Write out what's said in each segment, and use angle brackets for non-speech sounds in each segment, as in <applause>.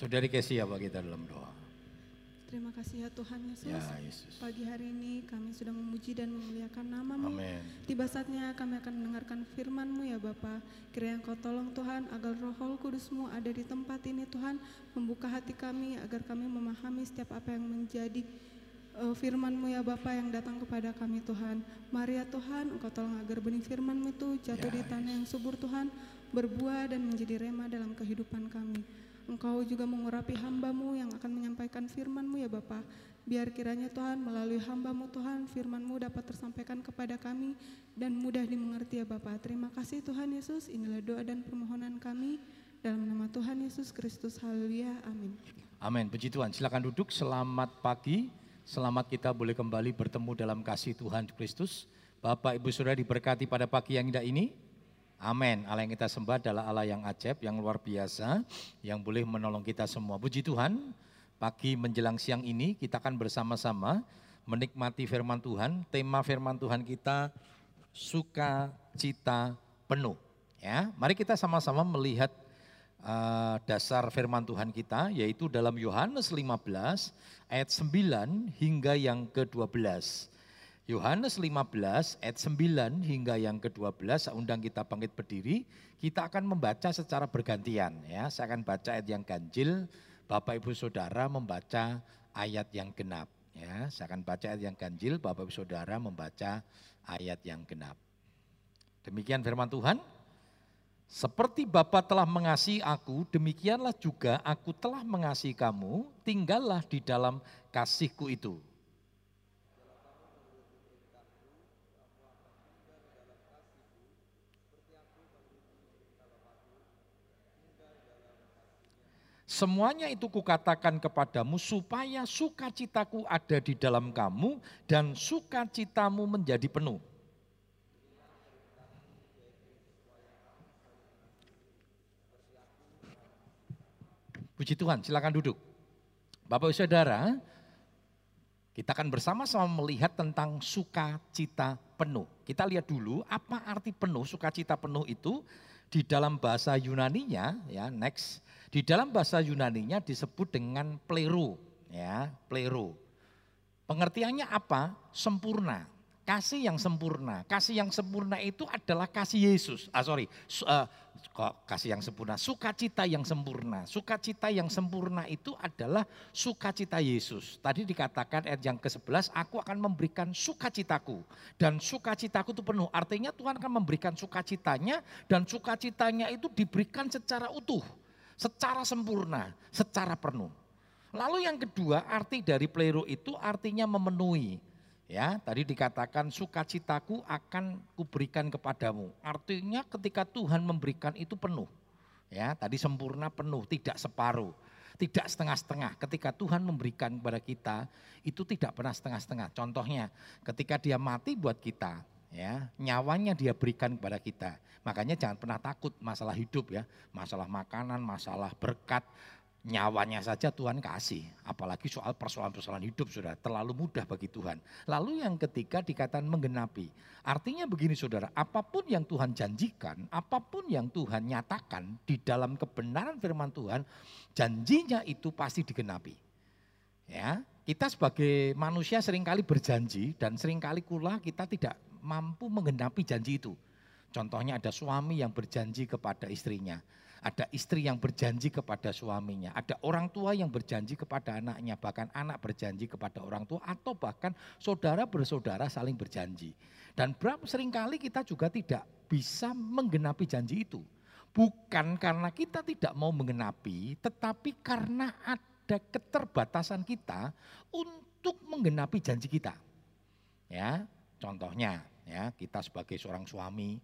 Saudari Kesia bagi kita dalam doa. Terima kasih ya Tuhan Yesus. Ya Yesus. Pagi hari ini kami sudah memuji dan memuliakan namamu. Amin. Tiba saatnya kami akan mendengarkan firman-Mu ya Bapa. Kiranya Engkau tolong Tuhan agar roh kudus-Mu ada di tempat ini Tuhan. Membuka hati kami agar kami memahami setiap apa yang menjadi uh, firman-Mu ya Bapa yang datang kepada kami Tuhan. Mari ya Tuhan Engkau tolong agar benih firman-Mu itu jatuh Ya, di tanah yang subur Tuhan. Berbuah dan menjadi rema dalam kehidupan kami. Engkau juga mengurapi hambamu yang akan menyampaikan firman-Mu ya Bapa. Biar kiranya Tuhan melalui hambamu Tuhan firman-Mu dapat tersampaikan kepada kami dan mudah dimengerti ya Bapa. Terima kasih Tuhan Yesus. Inilah doa dan permohonan kami dalam nama Tuhan Yesus Kristus. Haleluya. Amin. Amin. Puji Tuhan. Silakan duduk. Selamat pagi. Selamat kita boleh kembali bertemu dalam kasih Tuhan Kristus. Bapak Ibu Saudara diberkati pada pagi yang indah ini. Amin. Allah yang kita sembah adalah Allah yang ajaib, yang luar biasa, yang boleh menolong kita semua. Puji Tuhan, pagi menjelang siang ini kita akan bersama-sama menikmati firman Tuhan. Tema firman Tuhan kita sukacita penuh. Ya, mari kita sama-sama melihat uh, dasar firman Tuhan kita yaitu dalam Yohanes 15 ayat 9 hingga yang ke-12. Yohanes 15 ayat 9 hingga yang ke-12, saya undang kita bangkit berdiri, kita akan membaca secara bergantian ya. Saya akan baca ayat yang ganjil, Bapak Ibu Saudara membaca ayat yang genap ya. Saya akan baca ayat yang ganjil, Bapak Ibu Saudara membaca ayat yang genap. Demikian firman Tuhan. Seperti Bapa telah mengasihi aku, demikianlah juga aku telah mengasihi kamu, tinggallah di dalam kasihku itu. Semuanya itu kukatakan kepadamu supaya sukacitaku ada di dalam kamu dan sukacitamu menjadi penuh. Puji Tuhan, silakan duduk. Bapak Ibu Saudara, kita akan bersama-sama melihat tentang sukacita penuh. Kita lihat dulu apa arti penuh, sukacita penuh itu di dalam bahasa Yunaninya, ya next. Di dalam bahasa Yunaninya disebut dengan plero, ya plero. Pengertiannya apa? Sempurna. Kasih yang sempurna. Kasih yang sempurna itu adalah kasih Yesus. Ah sorry, uh, kok kasih yang sempurna. Sukacita yang sempurna. Sukacita yang sempurna itu adalah sukacita Yesus. Tadi dikatakan ayat yang ke-11, aku akan memberikan sukacitaku. Dan sukacitaku itu penuh. Artinya Tuhan akan memberikan sukacitanya dan sukacitanya itu diberikan secara utuh. Secara sempurna, secara penuh. Lalu yang kedua arti dari plero itu artinya memenuhi. Ya, tadi dikatakan sukacitaku akan kuberikan kepadamu. Artinya ketika Tuhan memberikan itu penuh. Ya, tadi sempurna penuh, tidak separuh, tidak setengah-setengah. Ketika Tuhan memberikan kepada kita, itu tidak pernah setengah-setengah. Contohnya, ketika dia mati buat kita, ya, nyawanya dia berikan kepada kita. Makanya jangan pernah takut masalah hidup ya, masalah makanan, masalah berkat, nyawanya saja Tuhan kasih. Apalagi soal persoalan-persoalan hidup sudah terlalu mudah bagi Tuhan. Lalu yang ketiga dikatakan menggenapi. Artinya begini saudara, apa pun yang Tuhan janjikan, apa pun yang Tuhan nyatakan di dalam kebenaran firman Tuhan, janjinya itu pasti digenapi. Ya, kita sebagai manusia sering kali berjanji dan sering kali pula kita tidak mampu menggenapi janji itu. Contohnya ada suami yang berjanji kepada istrinya ada istri yang berjanji kepada suaminya, ada orang tua yang berjanji kepada anaknya, bahkan anak berjanji kepada orang tua atau bahkan saudara bersaudara saling berjanji. Dan berapa sering kali kita juga tidak bisa menggenapi janji itu. Bukan karena kita tidak mau menggenapi, tetapi karena ada keterbatasan kita untuk menggenapi janji kita. Ya, contohnya ya, kita sebagai seorang suami,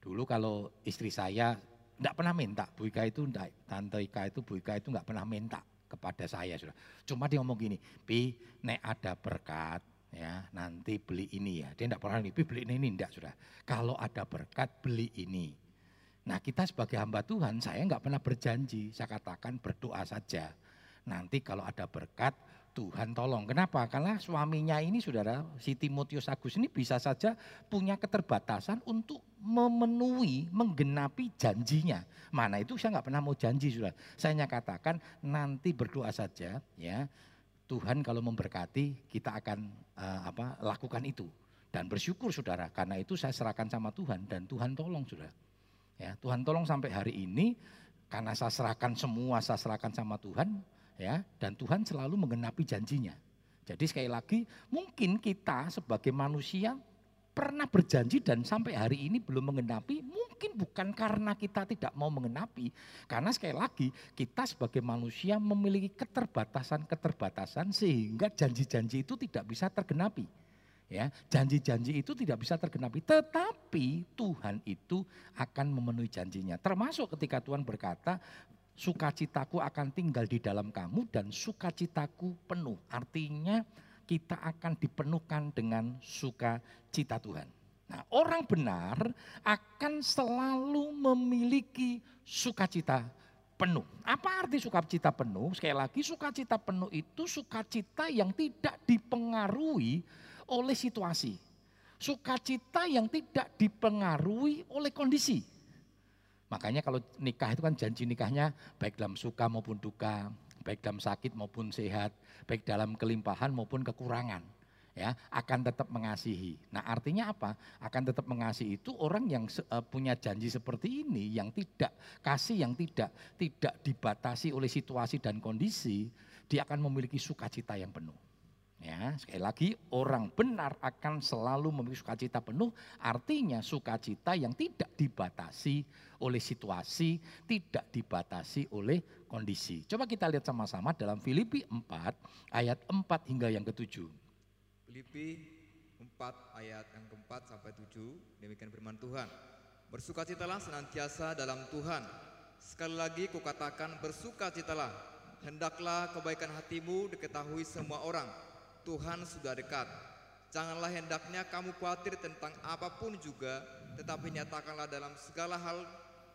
dulu kalau istri saya tidak pernah minta, Bu Ika itu enggak, Tante Ika itu Bu Ika itu enggak pernah minta kepada saya sudah. Cuma dia ngomong gini, Pi, nek ada berkat ya nanti beli ini ya. Dia enggak pernah nih, Pi beli ini, ini enggak sudah. Kalau ada berkat beli ini. Nah kita sebagai hamba Tuhan saya enggak pernah berjanji, saya katakan berdoa saja. nanti kalau ada berkat Tuhan tolong. Kenapa? Karena suaminya ini saudara, si Timotius Agus ini bisa saja punya keterbatasan untuk memenuhi, menggenapi janjinya. Mana itu saya nggak pernah mau janji sudah. Saya hanya katakan nanti berdoa saja ya. Tuhan kalau memberkati kita akan uh, apa lakukan itu dan bersyukur saudara karena itu saya serahkan sama Tuhan dan Tuhan tolong saudara. Ya, Tuhan tolong sampai hari ini karena saya serahkan semua saya serahkan sama Tuhan ya dan Tuhan selalu menggenapi janjinya. Jadi sekali lagi mungkin kita sebagai manusia pernah berjanji dan sampai hari ini belum menggenapi, mungkin bukan karena kita tidak mau menggenapi. Karena sekali lagi kita sebagai manusia memiliki keterbatasan-keterbatasan sehingga janji-janji itu tidak bisa tergenapi. Ya, janji-janji itu tidak bisa tergenapi, tetapi Tuhan itu akan memenuhi janjinya. Termasuk ketika Tuhan berkata, sukacitaku akan tinggal di dalam kamu dan sukacitaku penuh. Artinya kita akan dipenuhkan dengan sukacita Tuhan. Nah, orang benar akan selalu memiliki sukacita penuh. Apa arti sukacita penuh? Sekali lagi, sukacita penuh itu sukacita yang tidak dipengaruhi oleh situasi. Sukacita yang tidak dipengaruhi oleh kondisi. Makanya kalau nikah itu kan janji nikahnya baik dalam suka maupun duka, baik dalam sakit maupun sehat, baik dalam kelimpahan maupun kekurangan. Ya, akan tetap mengasihi. Nah, artinya apa? Akan tetap mengasihi itu orang yang uh, punya janji seperti ini yang tidak kasih yang tidak tidak dibatasi oleh situasi dan kondisi, dia akan memiliki sukacita yang penuh. Ya, sekali lagi orang benar akan selalu memiliki sukacita penuh, artinya sukacita yang tidak dibatasi oleh situasi, tidak dibatasi oleh kondisi. Coba kita lihat sama-sama dalam Filipi 4 ayat 4 hingga yang ketujuh. Filipi 4 ayat yang keempat sampai 7, demikian firman Tuhan. Bersukacitalah senantiasa dalam Tuhan. Sekali lagi kukatakan bersukacitalah. Hendaklah kebaikan hatimu diketahui semua orang Tuhan sudah dekat. Janganlah hendaknya kamu khawatir tentang apa pun juga, tetapi nyatakanlah dalam segala hal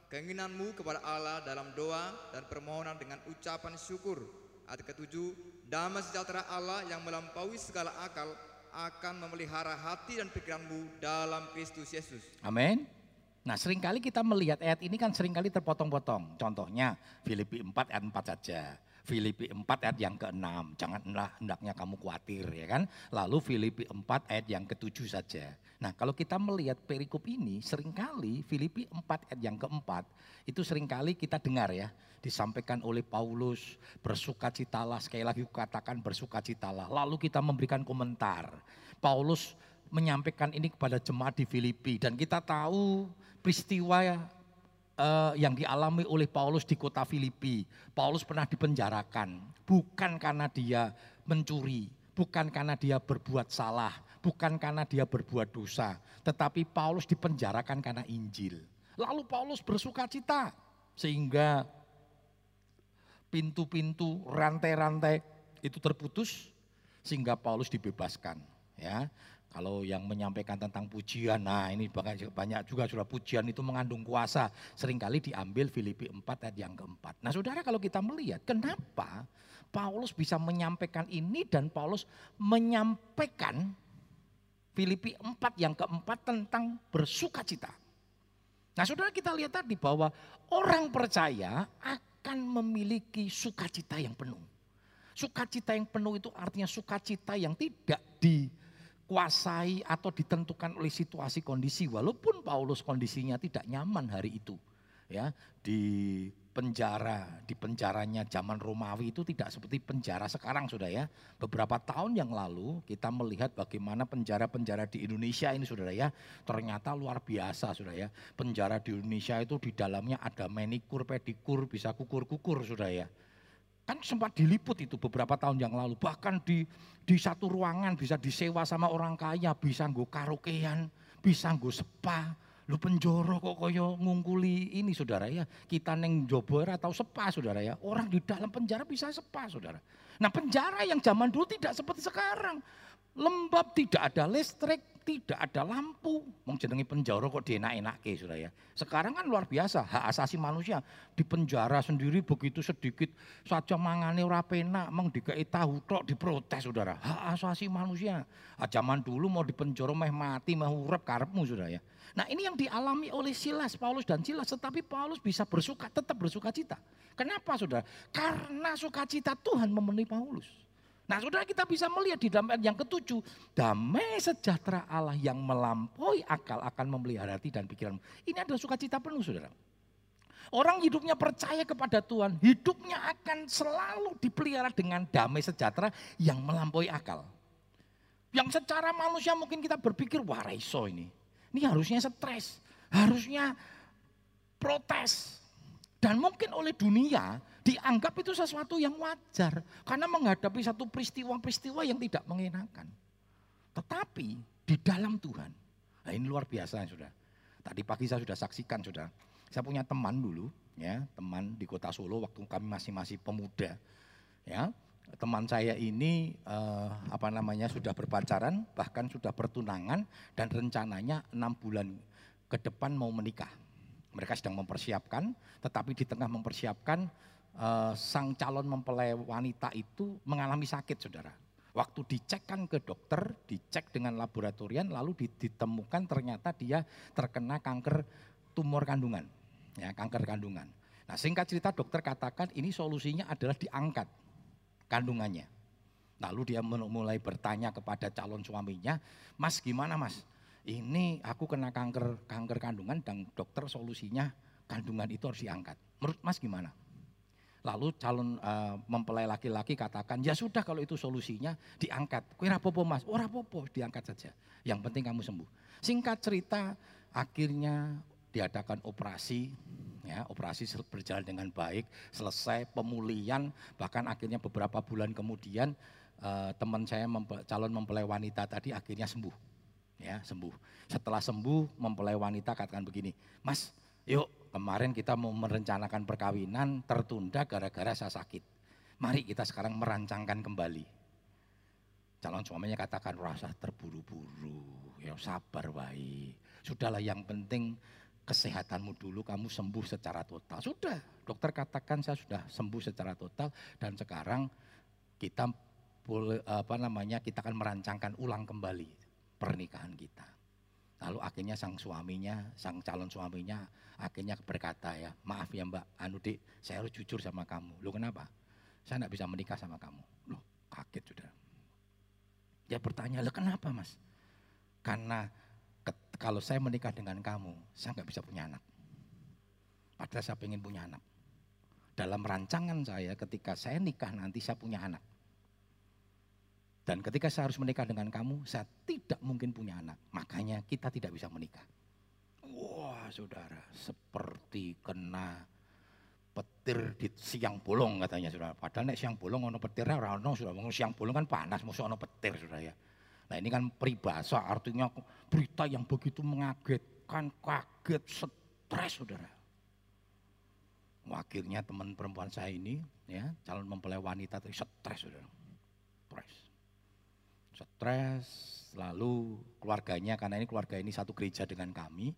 keinginanmu kepada Allah dalam doa dan permohonan dengan ucapan syukur. Ayat ketujuh, damai sejahtera Allah yang melampaui segala akal akan memelihara hati dan pikiranmu dalam Kristus Yesus. Amin. Nah sering kali kita melihat ayat ini kan sering kali terpotong-potong. Contohnya Filipi 4 ayat 4 saja. Filipi 4 ayat yang ke-6, janganlah hendaknya kamu khawatir ya kan. Lalu Filipi 4 ayat yang ke-7 saja. Nah kalau kita melihat perikop ini sering kali Filipi 4 ayat yang keempat itu sering kali kita dengar ya. Disampaikan oleh Paulus bersukacitalah sekali lagi katakan bersukacitalah. Lalu kita memberikan komentar. Paulus menyampaikan ini kepada jemaat di Filipi dan kita tahu peristiwa uh, yang dialami oleh Paulus di kota Filipi. Paulus pernah dipenjarakan, bukan karena dia mencuri, bukan karena dia berbuat salah, bukan karena dia berbuat dosa, tetapi Paulus dipenjarakan karena Injil. Lalu Paulus bersuka cita sehingga pintu-pintu, rantai-rantai itu terputus sehingga Paulus dibebaskan. Ya, kalau yang menyampaikan tentang pujian, nah ini banyak, juga sudah pujian itu mengandung kuasa. Seringkali diambil Filipi 4 ayat yang keempat. Nah saudara kalau kita melihat kenapa Paulus bisa menyampaikan ini dan Paulus menyampaikan Filipi 4 yang keempat tentang bersuka cita. Nah saudara kita lihat tadi bahwa orang percaya akan memiliki sukacita yang penuh. Sukacita yang penuh itu artinya sukacita yang tidak di dikuasai atau ditentukan oleh situasi kondisi walaupun Paulus kondisinya tidak nyaman hari itu ya. Di penjara di penjaranya zaman Romawi itu tidak seperti penjara sekarang sudah ya. Beberapa tahun yang lalu kita melihat bagaimana penjara-penjara di Indonesia ini sudah ya ternyata luar biasa sudah ya. Penjara di Indonesia itu di dalamnya ada manikur pedikur bisa kukur-kukur sudah ya Kan sempat diliput itu beberapa tahun yang lalu. Bahkan di di satu ruangan bisa disewa sama orang kaya, bisa nggo karaokean, bisa nggo spa. Lu penjoro kok koyo ngungkuli ini saudara ya. Kita neng jobor atau sepa saudara ya. Orang di dalam penjara bisa sepa saudara. Nah penjara yang zaman dulu tidak seperti sekarang. Lembab tidak ada listrik, tidak ada lampu. Mau jenengi penjara kok dienak-enake sudah ya. Sekarang kan luar biasa hak asasi manusia di penjara sendiri begitu sedikit saja mangane ora penak, meng dikai tahu tok diprotes saudara. Hak asasi manusia. Ah, zaman dulu mau di penjara meh mati meh urep karepmu sudah ya. Nah ini yang dialami oleh Silas, Paulus dan Silas. Tetapi Paulus bisa bersuka, tetap bersuka cita. Kenapa saudara? Karena sukacita Tuhan memenuhi Paulus. Nah saudara kita bisa melihat di dalam ayat yang ketujuh. Damai sejahtera Allah yang melampaui akal akan memelihara hati dan pikiran. Ini adalah sukacita penuh saudara. Orang hidupnya percaya kepada Tuhan, hidupnya akan selalu dipelihara dengan damai sejahtera yang melampaui akal. Yang secara manusia mungkin kita berpikir, wah raiso ini. Ini harusnya stres, harusnya protes. Dan mungkin oleh dunia dianggap itu sesuatu yang wajar karena menghadapi satu peristiwa-peristiwa yang tidak mengenakan. Tetapi di dalam Tuhan, nah ini luar biasa sudah. Tadi pagi saya sudah saksikan sudah. Saya punya teman dulu, ya teman di kota Solo waktu kami masih masih pemuda, ya teman saya ini eh, apa namanya sudah berpacaran bahkan sudah bertunangan dan rencananya enam bulan ke depan mau menikah. Mereka sedang mempersiapkan, tetapi di tengah mempersiapkan uh, sang calon mempelai wanita itu mengalami sakit saudara. Waktu dicekkan ke dokter, dicek dengan laboratorian, lalu ditemukan ternyata dia terkena kanker tumor kandungan, ya kanker kandungan. Nah singkat cerita dokter katakan ini solusinya adalah diangkat kandungannya. Lalu dia mulai bertanya kepada calon suaminya, Mas gimana mas? Ini aku kena kanker kanker kandungan dan dokter solusinya kandungan itu harus diangkat. Menurut mas gimana? Lalu calon uh, mempelai laki-laki katakan, ya sudah kalau itu solusinya diangkat. Kue rapopo mas, oh rapopo diangkat saja. Yang penting kamu sembuh. Singkat cerita, akhirnya diadakan operasi, ya operasi berjalan dengan baik, selesai pemulihan, bahkan akhirnya beberapa bulan kemudian uh, teman saya mempe, calon mempelai wanita tadi akhirnya sembuh, ya sembuh. Setelah sembuh, mempelai wanita katakan begini, Mas, yuk Kemarin kita mau merencanakan perkawinan tertunda gara-gara saya sakit. Mari kita sekarang merancangkan kembali. Calon suaminya katakan rasa terburu-buru, ya sabar baik. Sudahlah yang penting kesehatanmu dulu kamu sembuh secara total. Sudah, dokter katakan saya sudah sembuh secara total dan sekarang kita apa namanya kita akan merancangkan ulang kembali pernikahan kita. Lalu akhirnya sang suaminya, sang calon suaminya akhirnya berkata ya, maaf ya mbak, anu dik, saya harus jujur sama kamu. Lu kenapa? Saya tidak bisa menikah sama kamu. Loh kaget sudah. Dia bertanya, lah kenapa mas? Karena kalau saya menikah dengan kamu, saya nggak bisa punya anak. Padahal saya ingin punya anak. Dalam rancangan saya ketika saya nikah nanti saya punya anak. Dan ketika saya harus menikah dengan kamu, saya tidak mungkin punya anak. Makanya kita tidak bisa menikah. Wah saudara, seperti kena petir di siang bolong katanya saudara. Padahal nek siang bolong ono petir ora ono sudah. Siang bolong kan panas, musuh ono petir saudara ya. Nah ini kan peribahasa artinya berita yang begitu mengagetkan, kaget, stres saudara. Akhirnya teman perempuan saya ini ya calon mempelai wanita tadi stres saudara. Stres stres, lalu keluarganya karena ini keluarga ini satu gereja dengan kami,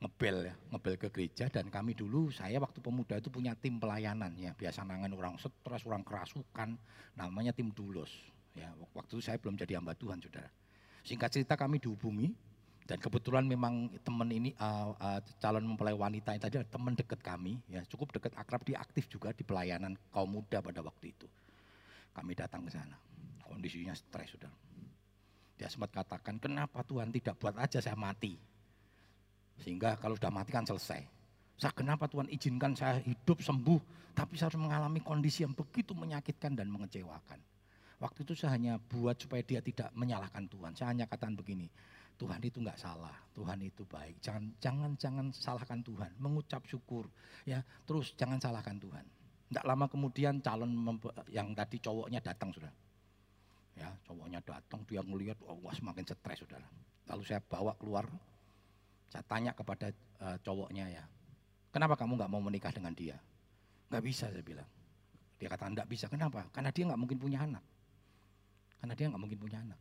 ngebel ya, ngebel ke gereja dan kami dulu saya waktu pemuda itu punya tim pelayanan ya, biasa nangan orang stres, orang kerasukan, namanya tim dulos. Ya, waktu itu saya belum jadi hamba Tuhan, Saudara. Singkat cerita kami dihubungi dan kebetulan memang teman ini uh, uh, calon mempelai wanita ini tadi teman dekat kami ya, cukup dekat akrab dia aktif juga di pelayanan kaum muda pada waktu itu. Kami datang ke sana kondisinya stres sudah. Dia sempat katakan, kenapa Tuhan tidak buat aja saya mati? Sehingga kalau sudah mati kan selesai. Saya kenapa Tuhan izinkan saya hidup sembuh, tapi saya harus mengalami kondisi yang begitu menyakitkan dan mengecewakan. Waktu itu saya hanya buat supaya dia tidak menyalahkan Tuhan. Saya hanya katakan begini, Tuhan itu nggak salah, Tuhan itu baik. Jangan jangan jangan salahkan Tuhan, mengucap syukur, ya terus jangan salahkan Tuhan. Tidak lama kemudian calon yang tadi cowoknya datang sudah. Ya, cowoknya datang, dia ngelihat, oh, wah semakin stres saudara. Lalu saya bawa keluar, saya tanya kepada uh, cowoknya ya, kenapa kamu nggak mau menikah dengan dia? Nggak bisa saya bilang. Dia kata nggak bisa, kenapa? Karena dia nggak mungkin punya anak. Karena dia nggak mungkin punya anak.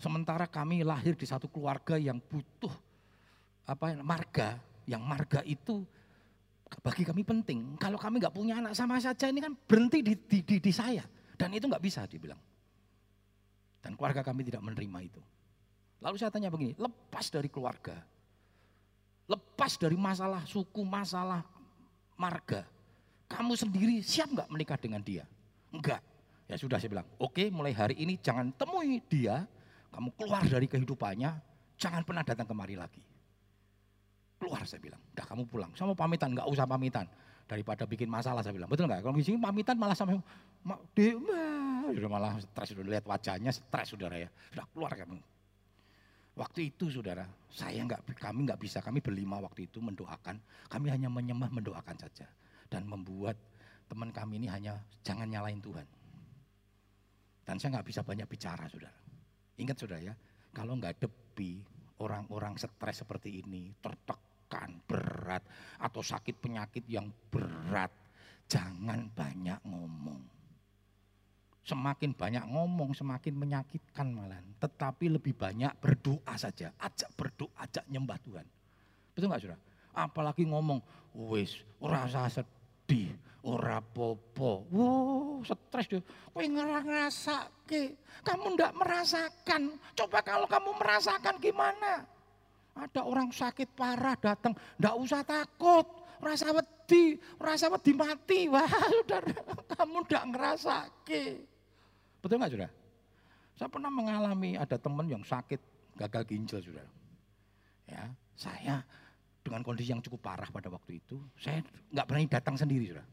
Sementara kami lahir di satu keluarga yang butuh apa marga, yang marga itu bagi kami penting. Kalau kami nggak punya anak sama saja ini kan berhenti di, di, di, di saya. Dan itu nggak bisa dibilang. Dan keluarga kami tidak menerima itu. Lalu saya tanya begini, lepas dari keluarga, lepas dari masalah suku, masalah marga, kamu sendiri siap nggak menikah dengan dia? Enggak. Ya sudah saya bilang, oke mulai hari ini jangan temui dia, kamu keluar dari kehidupannya, jangan pernah datang kemari lagi. Keluar saya bilang, udah kamu pulang, saya mau pamitan, nggak usah pamitan. Daripada bikin masalah saya bilang, betul nggak? Kalau di sini pamitan malah sampai, sudah malah stres, sudah lihat wajahnya stres saudara ya. Sudah keluar kamu. Waktu itu saudara, saya nggak, kami nggak bisa, kami berlima waktu itu mendoakan, kami hanya menyembah mendoakan saja dan membuat teman kami ini hanya jangan nyalain Tuhan. Dan saya nggak bisa banyak bicara, saudara. Ingat saudara ya, kalau nggak depi orang-orang stres seperti ini, tertekan, berat, atau sakit penyakit yang berat, jangan banyak ngomong. Semakin banyak ngomong, semakin menyakitkan malah. Tetapi lebih banyak berdoa saja, ajak berdoa, ajak nyembah Tuhan. Betul nggak saudara? Apalagi ngomong, wis rasa sedih ora popo. Wow, stres dia. Kowe ngerasake, kamu ndak merasakan. Coba kalau kamu merasakan gimana? Ada orang sakit parah datang, ndak usah takut. Rasa wedi, rasa wedi mati. Wah, saudara, <laughs> kamu ndak ngerasake. Betul nggak sudah? Saya pernah mengalami ada teman yang sakit gagal ginjal sudah. Ya, saya dengan kondisi yang cukup parah pada waktu itu, saya nggak berani datang sendiri, sudah.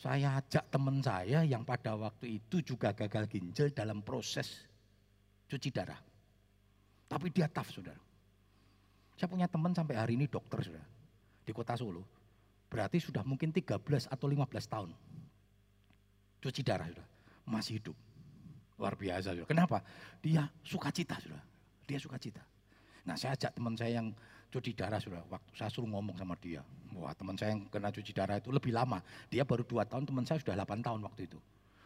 Saya ajak teman saya yang pada waktu itu juga gagal ginjal dalam proses cuci darah. Tapi dia tough, saudara. Saya punya teman sampai hari ini dokter, sudah di kota Solo. Berarti sudah mungkin 13 atau 15 tahun. Cuci darah, sudah masih hidup. Luar biasa, sudah. Kenapa? Dia suka cita, sudah. Dia suka cita. Nah, saya ajak teman saya yang cuci darah sudah. Waktu saya suruh ngomong sama dia. Wah teman saya yang kena cuci darah itu lebih lama. Dia baru dua tahun, teman saya sudah 8 tahun waktu itu.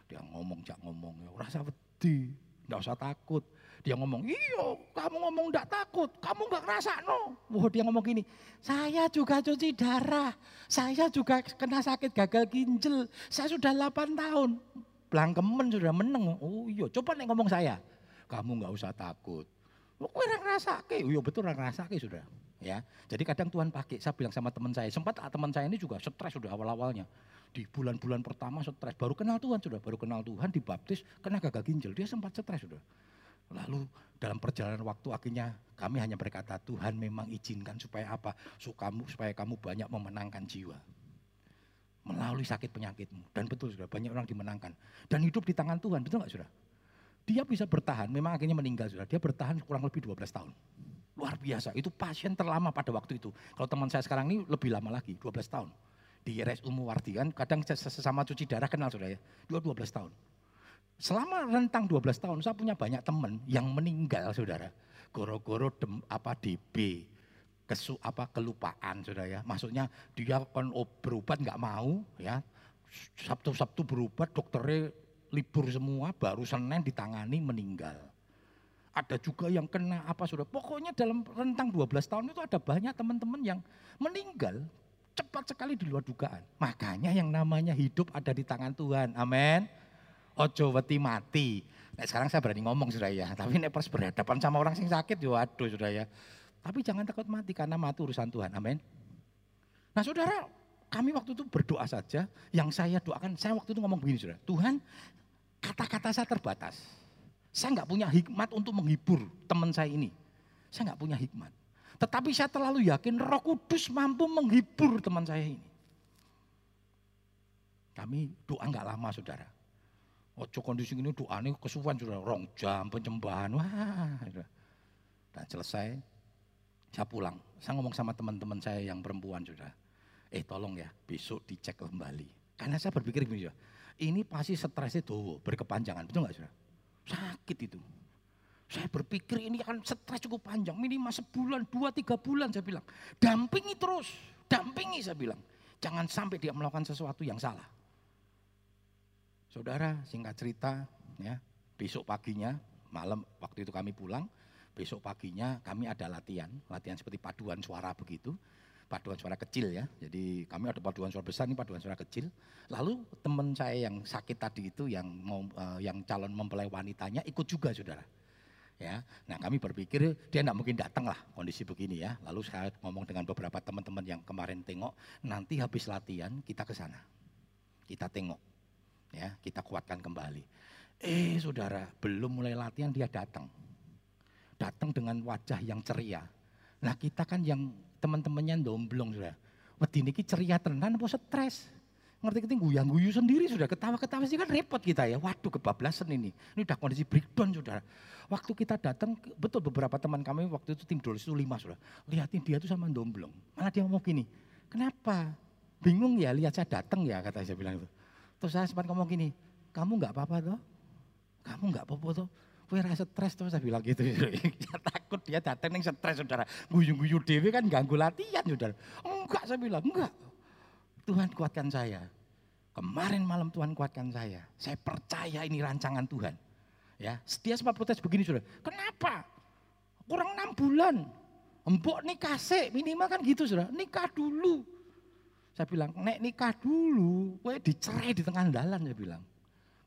Dia ngomong, jak ngomong, ya, rasa wedi, enggak usah takut. Dia ngomong, iyo kamu ngomong enggak takut, kamu enggak ngerasa no. Wah dia ngomong gini, saya juga cuci darah, saya juga kena sakit gagal ginjal, saya sudah 8 tahun. Blangkemen sudah meneng, oh iya coba nih ngomong saya. Kamu enggak usah takut. Kok orang ngerasa ke? Oh iya betul orang ngerasa ke sudah ya. Jadi kadang Tuhan pakai, saya bilang sama teman saya, sempat ah, teman saya ini juga stres sudah awal-awalnya. Di bulan-bulan pertama stres, baru kenal Tuhan sudah, baru kenal Tuhan dibaptis, kena gagal ginjal, dia sempat stres sudah. Lalu dalam perjalanan waktu akhirnya kami hanya berkata Tuhan memang izinkan supaya apa? Supaya kamu banyak memenangkan jiwa. Melalui sakit penyakitmu. Dan betul sudah banyak orang dimenangkan. Dan hidup di tangan Tuhan, betul nggak sudah? Dia bisa bertahan, memang akhirnya meninggal sudah. Dia bertahan kurang lebih 12 tahun. Luar biasa, itu pasien terlama pada waktu itu. Kalau teman saya sekarang ini lebih lama lagi, 12 tahun. Di RSU Muwardi kan, kadang sesama cuci darah kenal sudah ya, dua 12 tahun. Selama rentang 12 tahun, saya punya banyak teman yang meninggal saudara. Goro-goro apa DB, kesu apa kelupaan saudara ya. Maksudnya dia kan berobat nggak mau ya. Sabtu-sabtu berobat dokternya libur semua baru Senin ditangani meninggal ada juga yang kena apa sudah. Pokoknya dalam rentang 12 tahun itu ada banyak teman-teman yang meninggal cepat sekali di luar dugaan. Makanya yang namanya hidup ada di tangan Tuhan. Amin. Ojo weti mati. Nah, sekarang saya berani ngomong sudah ya. Tapi ini pas berhadapan sama orang yang sakit, ya waduh sudah ya. Tapi jangan takut mati karena mati urusan Tuhan. Amin. Nah saudara, kami waktu itu berdoa saja. Yang saya doakan, saya waktu itu ngomong begini saudara. Tuhan, kata-kata saya terbatas saya nggak punya hikmat untuk menghibur teman saya ini. Saya nggak punya hikmat. Tetapi saya terlalu yakin roh kudus mampu menghibur teman saya ini. Kami doa nggak lama saudara. Ojo kondisi ini doa ini kesuwan sudah rong jam penyembahan. Wah, dan selesai saya pulang. Saya ngomong sama teman-teman saya yang perempuan sudah. Eh tolong ya besok dicek kembali. Karena saya berpikir begini ini pasti stresnya tuh berkepanjangan, betul nggak sudah? Sakit itu. Saya berpikir ini akan stres cukup panjang, minimal sebulan, dua, tiga bulan saya bilang. Dampingi terus, dampingi saya bilang. Jangan sampai dia melakukan sesuatu yang salah. Saudara, singkat cerita, ya besok paginya malam waktu itu kami pulang, besok paginya kami ada latihan, latihan seperti paduan suara begitu paduan suara kecil ya. Jadi kami ada paduan suara besar, ini paduan suara kecil. Lalu teman saya yang sakit tadi itu yang mau uh, yang calon mempelai wanitanya ikut juga saudara. Ya, nah kami berpikir dia tidak mungkin datang lah kondisi begini ya. Lalu saya ngomong dengan beberapa teman-teman yang kemarin tengok, nanti habis latihan kita ke sana, kita tengok, ya kita kuatkan kembali. Eh saudara, belum mulai latihan dia datang, datang dengan wajah yang ceria. Nah kita kan yang teman-temannya domblong sudah. Wedi niki ceria tenan apa stres? Ngerti keting guyang guyu sendiri sudah ketawa-ketawa sih kan repot kita ya. Waduh kebablasan ini. Ini udah kondisi breakdown sudah. Waktu kita datang betul beberapa teman kami waktu itu tim dolis itu lima sudah. Lihatin dia tuh sama domblong. Malah dia ngomong gini, kenapa? Bingung ya lihat saya datang ya kata saya bilang itu. Terus saya sempat ngomong gini, kamu nggak apa-apa toh? Kamu nggak apa-apa toh? Kue rasa stres tuh saya bilang gitu. <laughs> ya, takut dia datang yang stres saudara. Guyu-guyu dewi kan ganggu latihan saudara. Enggak saya bilang, enggak. Tuhan kuatkan saya. Kemarin malam Tuhan kuatkan saya. Saya percaya ini rancangan Tuhan. Ya, setia sempat protes begini saudara. Kenapa? Kurang enam bulan. Empok nikah sih, minimal kan gitu saudara. Nikah dulu. Saya bilang, nek nikah dulu, gue dicerai di tengah jalan saya bilang.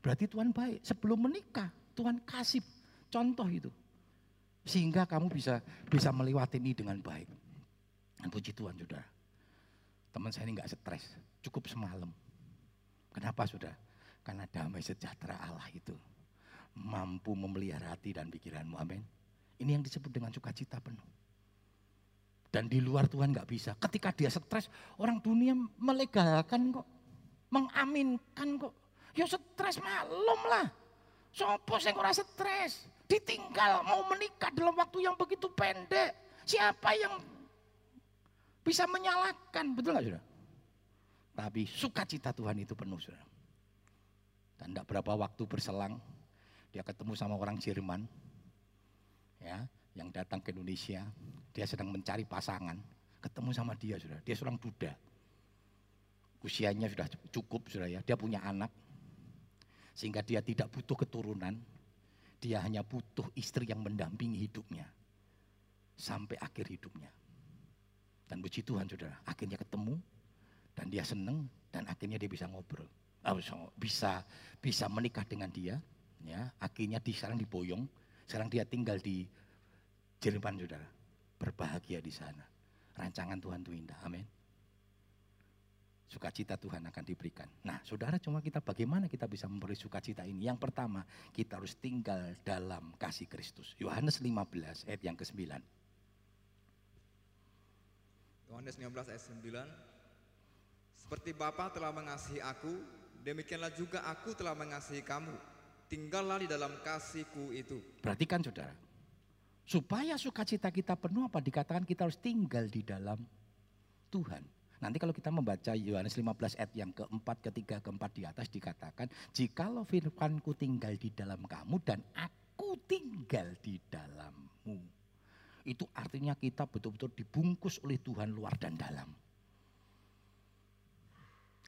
Berarti Tuhan baik. Sebelum menikah, Tuhan kasih contoh itu. Sehingga kamu bisa bisa melewati ini dengan baik. Dan puji Tuhan sudah. Teman saya ini enggak stres, cukup semalam. Kenapa sudah? Karena damai sejahtera Allah itu mampu memelihara hati dan pikiranmu. Amin. Ini yang disebut dengan sukacita penuh. Dan di luar Tuhan nggak bisa. Ketika dia stres, orang dunia melegalkan kok. Mengaminkan kok. Ya stres malum lah. Sopo sing ora stres, ditinggal mau menikah dalam waktu yang begitu pendek. Siapa yang bisa menyalahkan, betul nggak sudah? Tapi sukacita Tuhan itu penuh sudah. Dan tidak berapa waktu berselang, dia ketemu sama orang Jerman, ya, yang datang ke Indonesia. Dia sedang mencari pasangan, ketemu sama dia sudah. Dia seorang duda, usianya sudah cukup sudah ya. Dia punya anak, sehingga dia tidak butuh keturunan, dia hanya butuh istri yang mendampingi hidupnya. Sampai akhir hidupnya. Dan puji Tuhan saudara, akhirnya ketemu. Dan dia seneng. Dan akhirnya dia bisa ngobrol. Ah, bisa bisa menikah dengan dia, ya akhirnya di sekarang diboyong, sekarang dia tinggal di Jerman saudara, berbahagia di sana. Rancangan Tuhan itu indah, amin sukacita Tuhan akan diberikan. Nah, saudara cuma kita bagaimana kita bisa memberi sukacita ini? Yang pertama, kita harus tinggal dalam kasih Kristus. Yohanes 15 ayat yang ke-9. Yohanes 15 ayat 9. Seperti Bapa telah mengasihi aku, demikianlah juga aku telah mengasihi kamu. Tinggallah di dalam kasihku itu. Perhatikan saudara, supaya sukacita kita penuh apa dikatakan kita harus tinggal di dalam Tuhan. Nanti kalau kita membaca Yohanes 15 ayat yang keempat, ketiga, keempat di atas dikatakan, jikalau firmanku tinggal di dalam kamu dan aku tinggal di dalammu. Itu artinya kita betul-betul dibungkus oleh Tuhan luar dan dalam.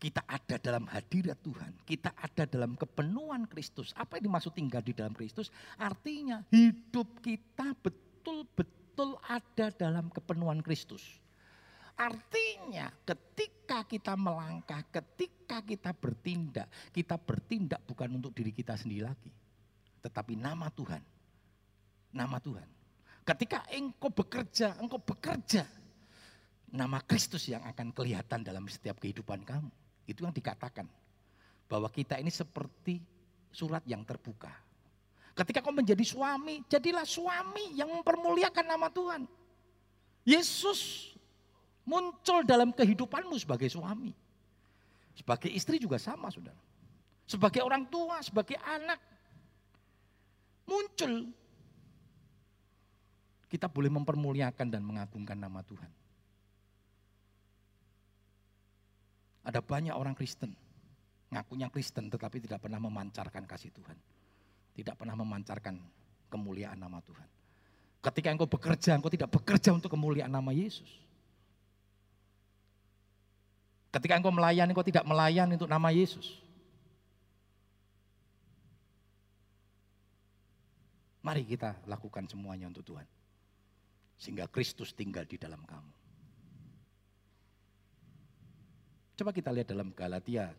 Kita ada dalam hadirat Tuhan, kita ada dalam kepenuhan Kristus. Apa yang dimaksud tinggal di dalam Kristus? Artinya hidup kita betul-betul ada dalam kepenuhan Kristus. Artinya ketika kita melangkah, ketika kita bertindak, kita bertindak bukan untuk diri kita sendiri lagi. Tetapi nama Tuhan. Nama Tuhan. Ketika engkau bekerja, engkau bekerja. Nama Kristus yang akan kelihatan dalam setiap kehidupan kamu. Itu yang dikatakan. Bahwa kita ini seperti surat yang terbuka. Ketika kau menjadi suami, jadilah suami yang mempermuliakan nama Tuhan. Yesus muncul dalam kehidupanmu sebagai suami. Sebagai istri juga sama saudara. Sebagai orang tua, sebagai anak. Muncul. Kita boleh mempermuliakan dan mengagungkan nama Tuhan. Ada banyak orang Kristen. Ngakunya Kristen tetapi tidak pernah memancarkan kasih Tuhan. Tidak pernah memancarkan kemuliaan nama Tuhan. Ketika engkau bekerja, engkau tidak bekerja untuk kemuliaan nama Yesus. Ketika engkau melayani, engkau tidak melayani untuk nama Yesus. Mari kita lakukan semuanya untuk Tuhan. Sehingga Kristus tinggal di dalam kamu. Coba kita lihat dalam Galatia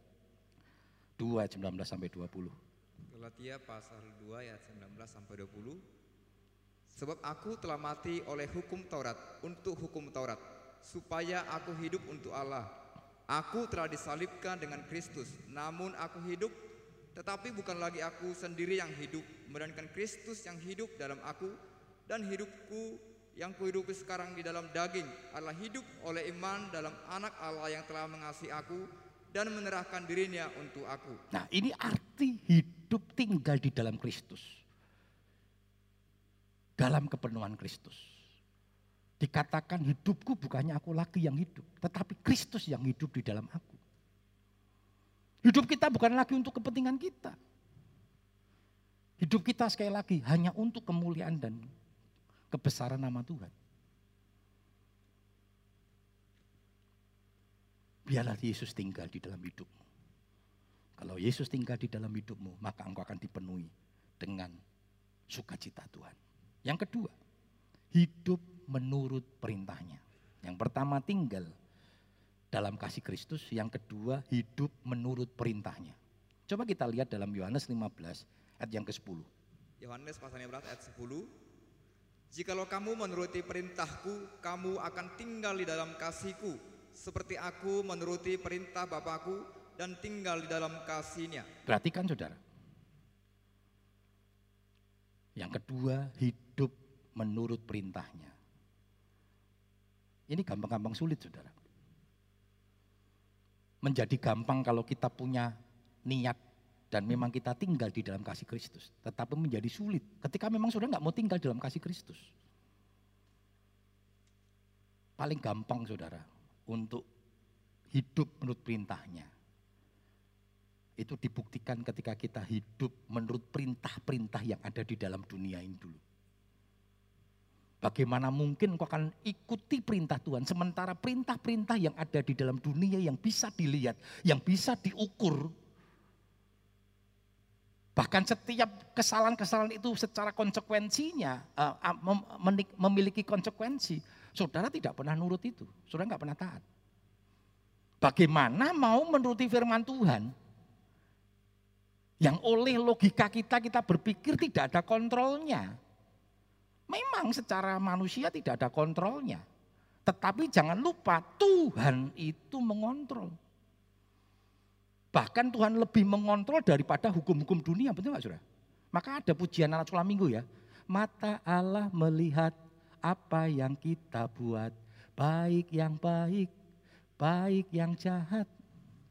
2 19 sampai 20. Galatia pasal 2 ayat 19 sampai 20. Sebab aku telah mati oleh hukum Taurat untuk hukum Taurat, supaya aku hidup untuk Allah. Aku telah disalibkan dengan Kristus, namun aku hidup, tetapi bukan lagi aku sendiri yang hidup, melainkan Kristus yang hidup dalam aku, dan hidupku yang kuhidupi sekarang di dalam daging adalah hidup oleh iman dalam anak Allah yang telah mengasihi aku dan menyerahkan dirinya untuk aku. Nah, ini arti hidup tinggal di dalam Kristus. Dalam kepenuhan Kristus. Dikatakan hidupku bukannya aku lagi yang hidup, tetapi Kristus yang hidup di dalam aku. Hidup kita bukan lagi untuk kepentingan kita. Hidup kita sekali lagi hanya untuk kemuliaan dan kebesaran nama Tuhan. Biarlah Yesus tinggal di dalam hidupmu. Kalau Yesus tinggal di dalam hidupmu, maka engkau akan dipenuhi dengan sukacita Tuhan. Yang kedua, hidup menurut perintahnya. Yang pertama tinggal dalam kasih Kristus, yang kedua hidup menurut perintahnya. Coba kita lihat dalam Yohanes 15 ayat yang ke-10. Yohanes pasal 15 ayat 10. Jikalau kamu menuruti perintahku, kamu akan tinggal di dalam kasihku, seperti aku menuruti perintah Bapakku dan tinggal di dalam kasihnya. Perhatikan saudara. Yang kedua, hidup menurut perintahnya. Ini gampang-gampang sulit saudara. Menjadi gampang kalau kita punya niat dan memang kita tinggal di dalam kasih Kristus. Tetapi menjadi sulit ketika memang sudah nggak mau tinggal dalam kasih Kristus. Paling gampang saudara untuk hidup menurut perintahnya. Itu dibuktikan ketika kita hidup menurut perintah-perintah yang ada di dalam dunia ini dulu. Bagaimana mungkin kau akan ikuti perintah Tuhan sementara perintah-perintah yang ada di dalam dunia yang bisa dilihat, yang bisa diukur, Bahkan setiap kesalahan-kesalahan itu secara konsekuensinya uh, memiliki konsekuensi. Saudara tidak pernah nurut itu, saudara nggak pernah taat. Bagaimana mau menuruti firman Tuhan yang oleh logika kita kita berpikir tidak ada kontrolnya. Memang secara manusia tidak ada kontrolnya. Tetapi jangan lupa Tuhan itu mengontrol. Bahkan Tuhan lebih mengontrol daripada hukum-hukum dunia, betul nggak saudara? Maka ada pujian anak sekolah minggu ya. Mata Allah melihat apa yang kita buat, baik yang baik, baik yang jahat.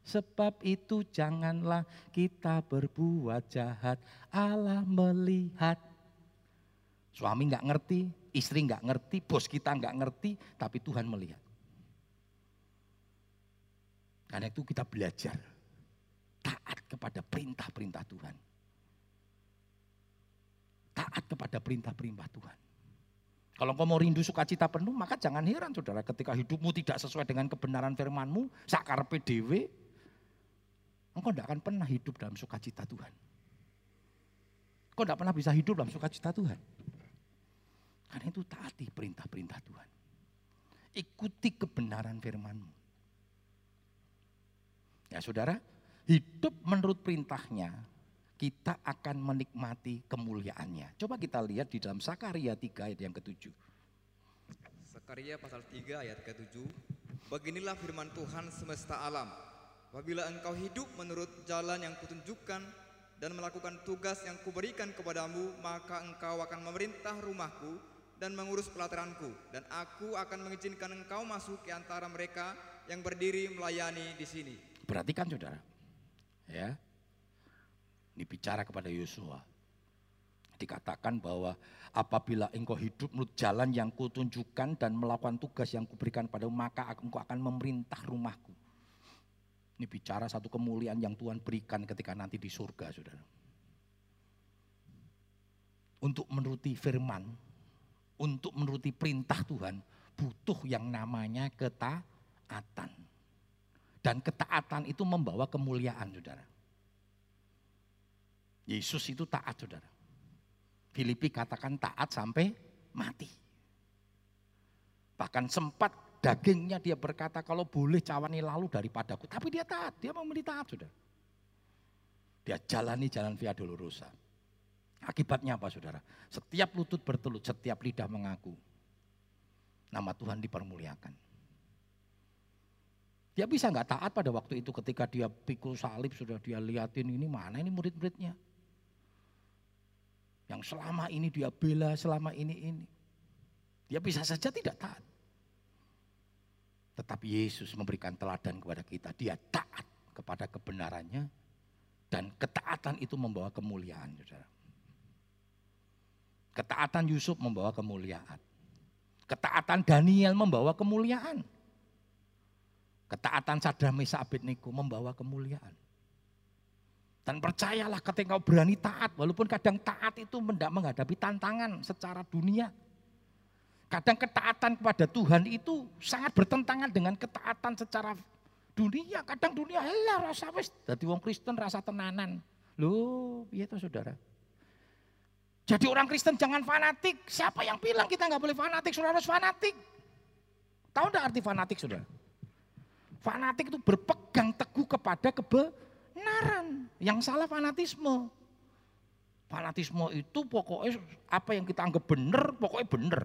Sebab itu janganlah kita berbuat jahat. Allah melihat. Suami nggak ngerti, istri nggak ngerti, bos kita nggak ngerti, tapi Tuhan melihat. Karena itu kita belajar taat kepada perintah-perintah Tuhan. Taat kepada perintah-perintah Tuhan. Kalau kau mau rindu sukacita penuh, maka jangan heran saudara ketika hidupmu tidak sesuai dengan kebenaran firmanmu, sakar PDW, engkau tidak akan pernah hidup dalam sukacita Tuhan. Kau tidak pernah bisa hidup dalam sukacita Tuhan. Karena itu taati perintah-perintah Tuhan. Ikuti kebenaran firmanmu. Ya saudara, hidup menurut perintahnya, kita akan menikmati kemuliaannya. Coba kita lihat di dalam Sakaria 3 ayat yang ketujuh. Sakaria pasal 3 ayat ke-7. Beginilah firman Tuhan semesta alam. Apabila engkau hidup menurut jalan yang kutunjukkan dan melakukan tugas yang kuberikan kepadamu, maka engkau akan memerintah rumahku dan mengurus pelateranku. Dan aku akan mengizinkan engkau masuk ke antara mereka yang berdiri melayani di sini. Perhatikan saudara, Ya. Ini bicara kepada Yosua. Dikatakan bahwa apabila engkau hidup menurut jalan yang kutunjukkan dan melakukan tugas yang kuberikan pada maka engkau akan memerintah rumahku. Ini bicara satu kemuliaan yang Tuhan berikan ketika nanti di surga, saudara. Untuk menuruti firman, untuk menuruti perintah Tuhan, butuh yang namanya ketaatan. Dan ketaatan itu membawa kemuliaan, saudara. Yesus itu taat, saudara. Filipi katakan taat sampai mati. Bahkan sempat dagingnya dia berkata kalau boleh cawani lalu daripadaku. Tapi dia taat, dia memilih taat sudah. Dia jalani jalan via dolorosa. Akibatnya apa saudara? Setiap lutut bertelut, setiap lidah mengaku. Nama Tuhan dipermuliakan. Dia bisa nggak taat pada waktu itu ketika dia pikul salib sudah dia liatin ini mana ini murid-muridnya. Yang selama ini dia bela, selama ini ini. Dia bisa saja tidak taat. Tetapi Yesus memberikan teladan kepada kita. Dia taat kepada kebenarannya. Dan ketaatan itu membawa kemuliaan. Saudara. Ketaatan Yusuf membawa kemuliaan. Ketaatan Daniel membawa kemuliaan. Ketaatan Sadra Mesa membawa kemuliaan. Dan percayalah ketika kau berani taat, walaupun kadang taat itu menghadapi tantangan secara dunia. Kadang ketaatan kepada Tuhan itu sangat bertentangan dengan ketaatan secara dunia. Kadang dunia, lah rasa wis. Jadi wong Kristen rasa tenanan. Loh, iya tuh saudara. Jadi orang Kristen jangan fanatik. Siapa yang bilang kita nggak boleh fanatik? Saudara harus fanatik. Tahu enggak arti fanatik saudara? Fanatik itu berpegang teguh kepada kebenaran. Yang salah fanatisme. Fanatisme itu pokoknya apa yang kita anggap benar, pokoknya benar.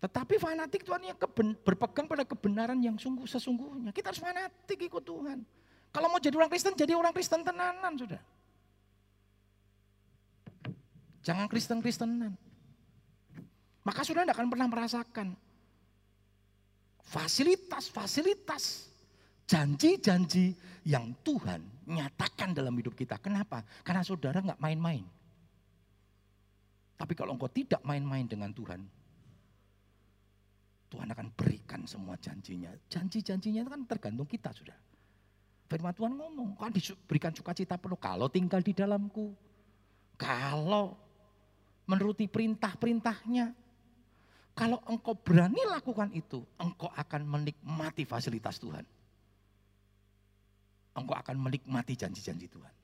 Tetapi fanatik Tuhan yang keben, berpegang pada kebenaran yang sungguh sesungguhnya. Kita harus fanatik ikut Tuhan. Kalau mau jadi orang Kristen, jadi orang Kristen tenanan sudah. Jangan Kristen-Kristenan. Maka sudah tidak akan pernah merasakan fasilitas-fasilitas janji-janji yang Tuhan nyatakan dalam hidup kita. Kenapa? Karena saudara nggak main-main. Tapi kalau engkau tidak main-main dengan Tuhan, Tuhan akan berikan semua janjinya. Janji-janjinya itu kan tergantung kita sudah. Firman Tuhan ngomong, kan diberikan sukacita penuh kalau tinggal di dalamku. Kalau menuruti perintah-perintahnya. Kalau engkau berani lakukan itu, engkau akan menikmati fasilitas Tuhan. Engkau akan menikmati janji-janji Tuhan.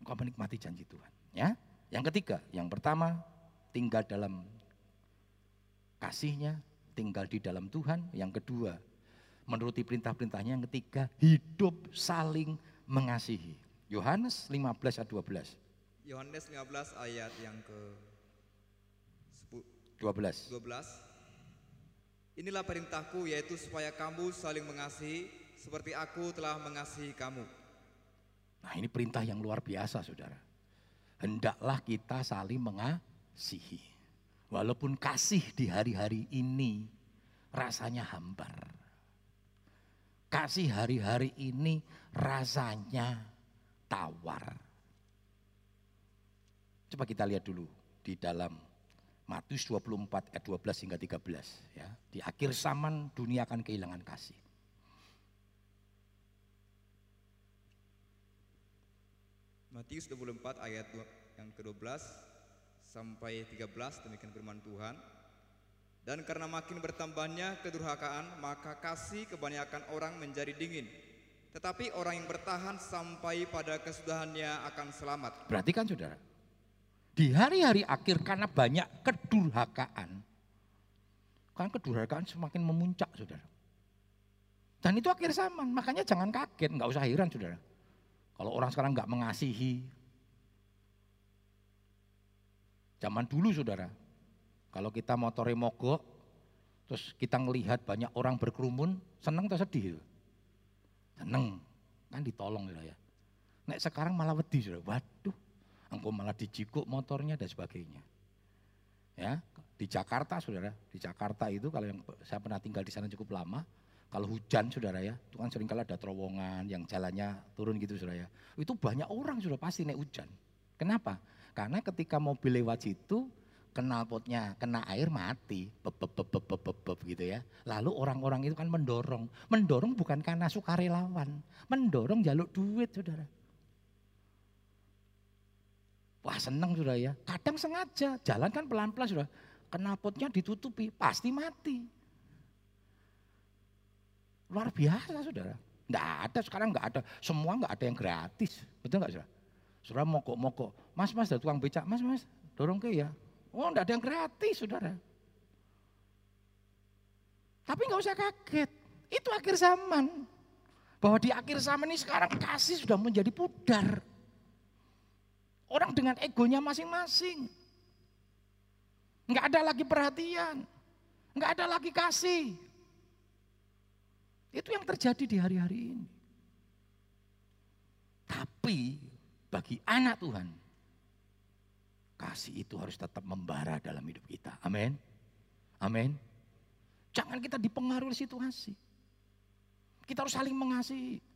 Engkau menikmati janji Tuhan. Ya, yang ketiga, yang pertama tinggal dalam kasihnya, tinggal di dalam Tuhan. Yang kedua, menuruti perintah-perintahnya. Yang ketiga, hidup saling mengasihi. Yohanes 15 ayat 12. Yohanes 15 ayat yang ke 12. 12. Inilah perintahku yaitu supaya kamu saling mengasihi seperti aku telah mengasihi kamu. Nah ini perintah yang luar biasa saudara. Hendaklah kita saling mengasihi. Walaupun kasih di hari-hari ini rasanya hambar. Kasih hari-hari ini rasanya tawar. Coba kita lihat dulu di dalam Matius 24 ayat 12 hingga 13 ya. Di akhir zaman dunia akan kehilangan kasih. Matius 24 ayat yang ke-12 sampai 13 demikian firman Tuhan. Dan karena makin bertambahnya kedurhakaan, maka kasih kebanyakan orang menjadi dingin. Tetapi orang yang bertahan sampai pada kesudahannya akan selamat. Berarti kan saudara, di hari-hari akhir karena banyak kedurhakaan, kan kedurhakaan semakin memuncak saudara. Dan itu akhir zaman, makanya jangan kaget, nggak usah heran saudara. Kalau orang sekarang nggak mengasihi, Zaman dulu saudara, kalau kita motornya mogok, terus kita ngelihat banyak orang berkerumun, seneng atau sedih? Seneng, kan ditolong ya. Nek sekarang malah wedi saudara, engkau malah dijikuk motornya dan sebagainya. Ya, di Jakarta saudara, di Jakarta itu kalau yang saya pernah tinggal di sana cukup lama, kalau hujan saudara ya, itu kan sering ada terowongan yang jalannya turun gitu saudara ya. Itu banyak orang sudah pasti naik hujan. Kenapa? Karena ketika mobil lewat situ, knalpotnya kena air mati, bep, bep, bep, bep, bep, bep, gitu ya. Lalu orang-orang itu kan mendorong, mendorong bukan karena sukarelawan, mendorong jaluk duit saudara. Wah seneng sudah ya, kadang sengaja, jalan kan pelan-pelan sudah, knalpotnya ditutupi, pasti mati. Luar biasa saudara. Enggak ada sekarang enggak ada, semua enggak ada yang gratis, betul enggak saudara? Saudara mokok-mokok, mas mas ada tukang becak, mas mas dorong ke ya. Oh enggak ada yang gratis saudara. Tapi nggak usah kaget, itu akhir zaman. Bahwa di akhir zaman ini sekarang kasih sudah menjadi pudar. Orang dengan egonya masing-masing. Enggak ada lagi perhatian. Enggak ada lagi kasih. Itu yang terjadi di hari-hari ini. Tapi bagi anak Tuhan, kasih itu harus tetap membara dalam hidup kita. Amin. Amin. Jangan kita dipengaruhi situasi. Kita harus saling mengasihi.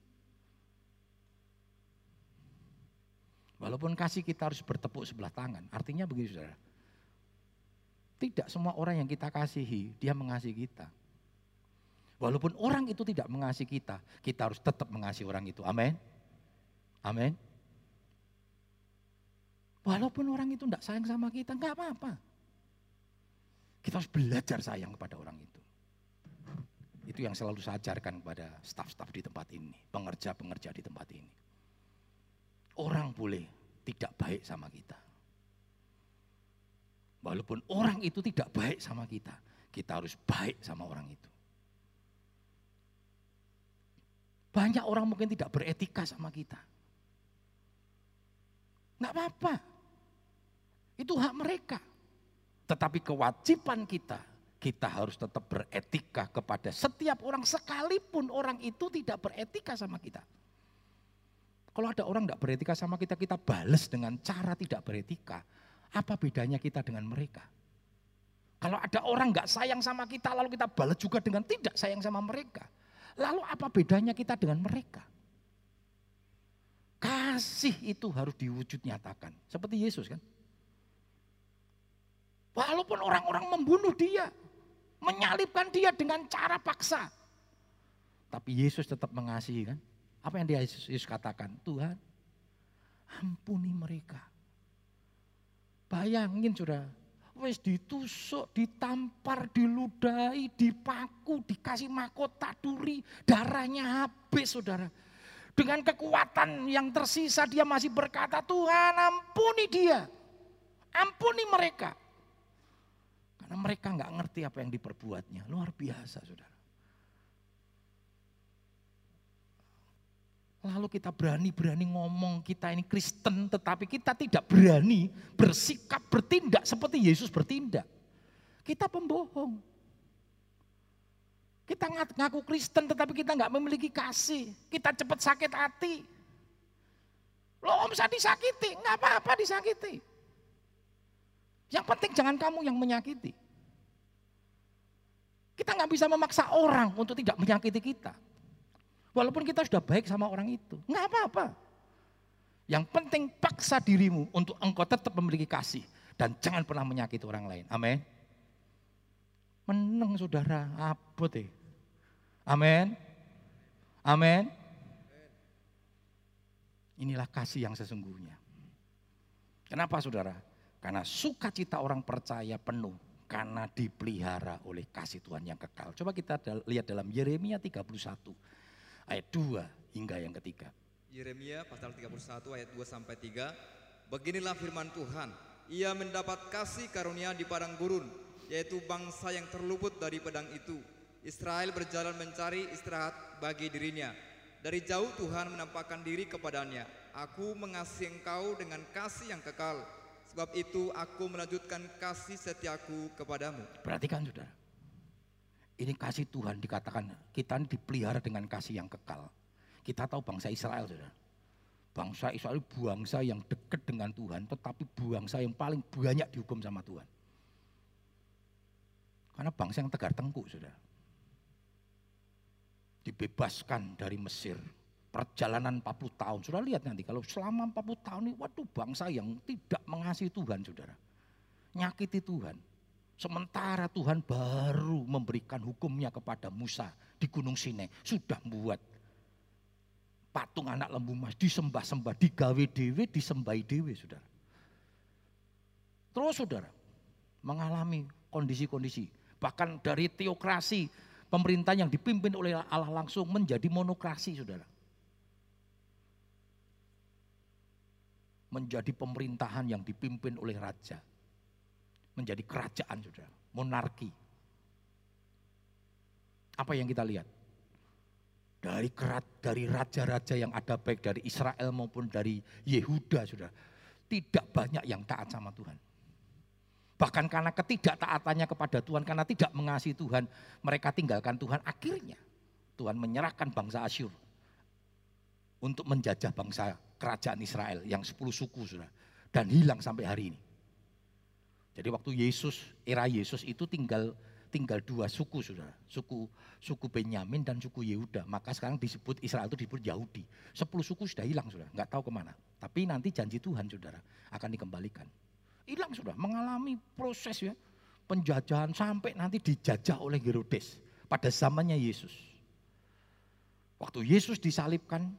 Walaupun kasih kita harus bertepuk sebelah tangan. Artinya begini saudara. Tidak semua orang yang kita kasihi, dia mengasihi kita. Walaupun orang itu tidak mengasihi kita, kita harus tetap mengasihi orang itu. Amin. Amin. Walaupun orang itu tidak sayang sama kita, enggak apa-apa. Kita harus belajar sayang kepada orang itu. Itu yang selalu saya ajarkan kepada staf-staf di tempat ini, pengerja-pengerja di tempat ini. Orang boleh tidak baik sama kita. Walaupun orang itu tidak baik sama kita, kita harus baik sama orang itu. Banyak orang mungkin tidak beretika sama kita. Nggak apa-apa. Itu hak mereka. Tetapi kewajiban kita kita harus tetap beretika kepada setiap orang sekalipun orang itu tidak beretika sama kita. Kalau ada orang tidak beretika sama kita, kita balas dengan cara tidak beretika. Apa bedanya kita dengan mereka? Kalau ada orang nggak sayang sama kita, lalu kita balas juga dengan tidak sayang sama mereka. Lalu apa bedanya kita dengan mereka? Kasih itu harus diwujud nyatakan. Seperti Yesus kan. Walaupun orang-orang membunuh dia, menyalibkan dia dengan cara paksa. Tapi Yesus tetap mengasihi kan. Apa yang dia Yesus, katakan? Tuhan, ampuni mereka. Bayangin sudah, wis ditusuk, ditampar, diludahi, dipaku, dikasih mahkota duri, darahnya habis saudara. Dengan kekuatan yang tersisa dia masih berkata, Tuhan ampuni dia, ampuni mereka. Karena mereka nggak ngerti apa yang diperbuatnya. Luar biasa saudara. Lalu kita berani-berani ngomong kita ini Kristen tetapi kita tidak berani bersikap bertindak seperti Yesus bertindak. Kita pembohong. Kita ngaku Kristen tetapi kita nggak memiliki kasih. Kita cepat sakit hati. Lo om bisa disakiti, nggak apa-apa disakiti. Yang penting jangan kamu yang menyakiti. Kita nggak bisa memaksa orang untuk tidak menyakiti kita. Walaupun kita sudah baik sama orang itu. Nggak apa-apa. Yang penting paksa dirimu untuk engkau tetap memiliki kasih. Dan jangan pernah menyakiti orang lain. Amin. Menang saudara, abot deh. Amin. Amin. Inilah kasih yang sesungguhnya. Kenapa saudara? Karena sukacita orang percaya penuh karena dipelihara oleh kasih Tuhan yang kekal. Coba kita lihat dalam Yeremia 31 ayat 2 hingga yang ketiga. Yeremia pasal 31 ayat 2 sampai 3. Beginilah firman Tuhan, ia mendapat kasih karunia di padang gurun, yaitu bangsa yang terluput dari pedang itu. Israel berjalan mencari istirahat bagi dirinya. Dari jauh Tuhan menampakkan diri kepadanya. Aku mengasihi engkau dengan kasih yang kekal Sebab itu aku melanjutkan kasih setiaku kepadamu. Perhatikan saudara. Ini kasih Tuhan dikatakan kita dipelihara dengan kasih yang kekal. Kita tahu bangsa Israel saudara. Bangsa Israel bangsa yang dekat dengan Tuhan tetapi bangsa yang paling banyak dihukum sama Tuhan. Karena bangsa yang tegar tengkuk saudara. Dibebaskan dari Mesir, perjalanan 40 tahun. Sudah lihat nanti kalau selama 40 tahun ini, waduh bangsa yang tidak mengasihi Tuhan saudara. Nyakiti Tuhan. Sementara Tuhan baru memberikan hukumnya kepada Musa di Gunung Sinai. Sudah membuat patung anak lembu mas disembah-sembah, digawe dewe, disembahi dewe saudara. Terus saudara mengalami kondisi-kondisi. Bahkan dari teokrasi pemerintah yang dipimpin oleh Allah langsung menjadi monokrasi saudara menjadi pemerintahan yang dipimpin oleh raja. Menjadi kerajaan sudah, monarki. Apa yang kita lihat? Dari kerat, dari raja-raja yang ada baik dari Israel maupun dari Yehuda sudah. Tidak banyak yang taat sama Tuhan. Bahkan karena ketidaktaatannya kepada Tuhan, karena tidak mengasihi Tuhan, mereka tinggalkan Tuhan. Akhirnya Tuhan menyerahkan bangsa Asyur untuk menjajah bangsa kerajaan Israel yang sepuluh suku sudah. Dan hilang sampai hari ini. Jadi waktu Yesus, era Yesus itu tinggal tinggal dua suku sudah, suku suku Benyamin dan suku Yehuda. Maka sekarang disebut Israel itu disebut Yahudi. Sepuluh suku sudah hilang sudah, nggak tahu ke mana. Tapi nanti janji Tuhan saudara akan dikembalikan. Hilang sudah, mengalami proses ya penjajahan sampai nanti dijajah oleh Herodes pada zamannya Yesus. Waktu Yesus disalibkan,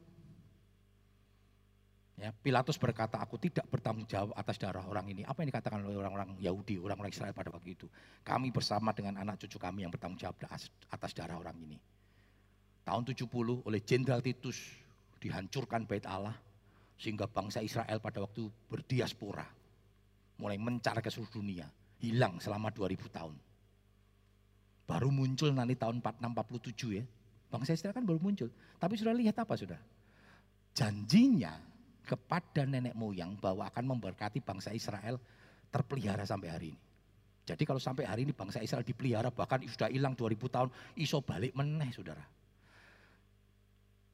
Ya, Pilatus berkata, aku tidak bertanggung jawab atas darah orang ini. Apa yang dikatakan oleh orang-orang Yahudi, orang-orang Israel pada waktu itu? Kami bersama dengan anak cucu kami yang bertanggung jawab atas darah orang ini. Tahun 70 oleh Jenderal Titus dihancurkan bait Allah. Sehingga bangsa Israel pada waktu berdiaspora. Mulai mencar ke seluruh dunia. Hilang selama 2000 tahun. Baru muncul nanti tahun 46-47 ya. Bangsa Israel kan baru muncul. Tapi sudah lihat apa sudah? Janjinya kepada nenek moyang bahwa akan memberkati bangsa Israel terpelihara sampai hari ini. Jadi kalau sampai hari ini bangsa Israel dipelihara bahkan sudah hilang 2000 tahun, iso balik meneh saudara.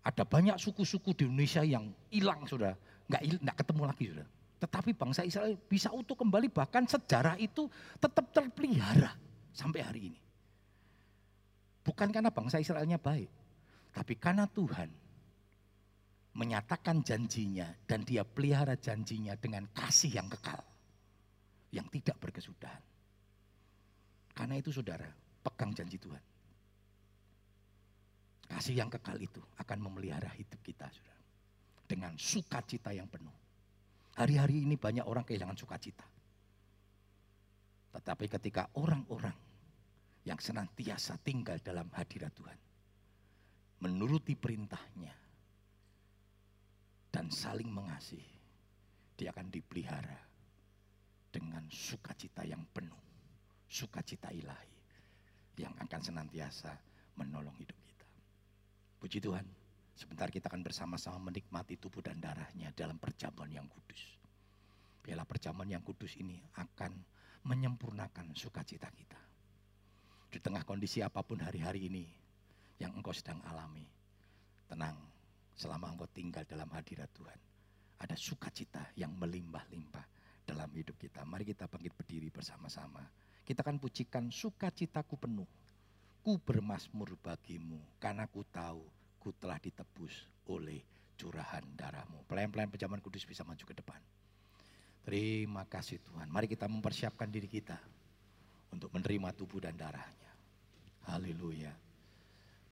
Ada banyak suku-suku di Indonesia yang hilang sudah, nggak nggak ketemu lagi sudah. Tetapi bangsa Israel bisa utuh kembali bahkan sejarah itu tetap terpelihara sampai hari ini. Bukan karena bangsa Israelnya baik, tapi karena Tuhan menyatakan janjinya dan dia pelihara janjinya dengan kasih yang kekal. Yang tidak berkesudahan. Karena itu saudara, pegang janji Tuhan. Kasih yang kekal itu akan memelihara hidup kita saudara. Dengan sukacita yang penuh. Hari-hari ini banyak orang kehilangan sukacita. Tetapi ketika orang-orang yang senantiasa tinggal dalam hadirat Tuhan. Menuruti perintahnya dan saling mengasihi, dia akan dipelihara dengan sukacita yang penuh, sukacita ilahi yang akan senantiasa menolong hidup kita. Puji Tuhan, sebentar kita akan bersama-sama menikmati tubuh dan darahnya dalam perjamuan yang kudus. Biarlah perjamuan yang kudus ini akan menyempurnakan sukacita kita. Di tengah kondisi apa pun hari-hari ini yang engkau sedang alami, tenang, selama engkau tinggal dalam hadirat Tuhan. Ada sukacita yang melimpah-limpah dalam hidup kita. Mari kita bangkit berdiri bersama-sama. Kita akan pujikan sukacitaku penuh. Ku bermasmur bagimu karena ku tahu ku telah ditebus oleh curahan darahmu. Pelayan-pelayan pejaman kudus bisa maju ke depan. Terima kasih Tuhan. Mari kita mempersiapkan diri kita untuk menerima tubuh dan darahnya. Haleluya.